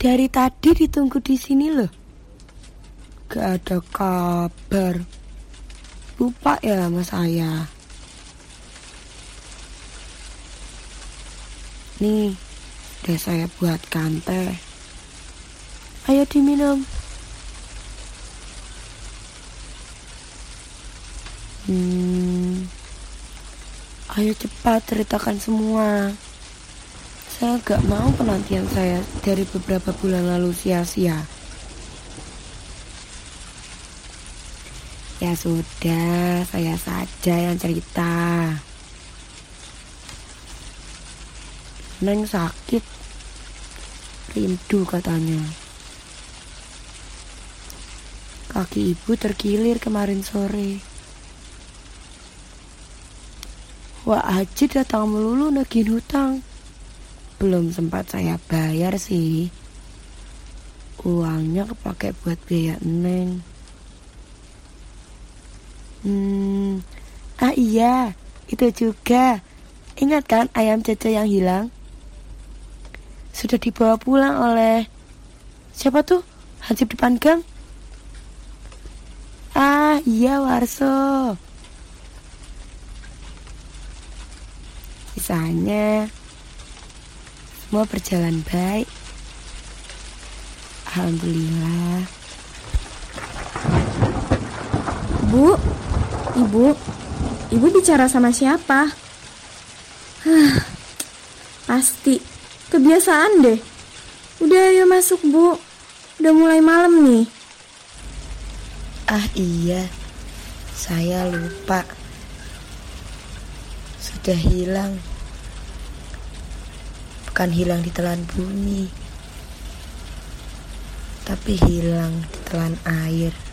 Dari tadi ditunggu di sini loh. Gak ada kabar. Lupa ya sama saya. Nih, udah saya buatkan teh. Ayo diminum. Hmm, ayo cepat ceritakan semua. Saya gak mau penantian saya dari beberapa bulan lalu sia-sia. Ya sudah, saya saja yang cerita. Neng sakit, rindu katanya. Kaki ibu terkilir kemarin sore. Wah Haji datang melulu nagih hutang. Belum sempat saya bayar sih. Uangnya kepake buat biaya Neng. Hmm, ah iya, itu juga. Ingat kan ayam Cece yang hilang? Sudah dibawa pulang oleh siapa tuh? Hansip depan gang? Ah iya Warso. Sisanya semua berjalan baik. Alhamdulillah. Bu, ibu, ibu bicara sama siapa? Hah, pasti kebiasaan deh. Udah ayo masuk bu, udah mulai malam nih. Ah iya, saya lupa. Sudah hilang. Bukan hilang di telan bumi. Tapi hilang di telan air.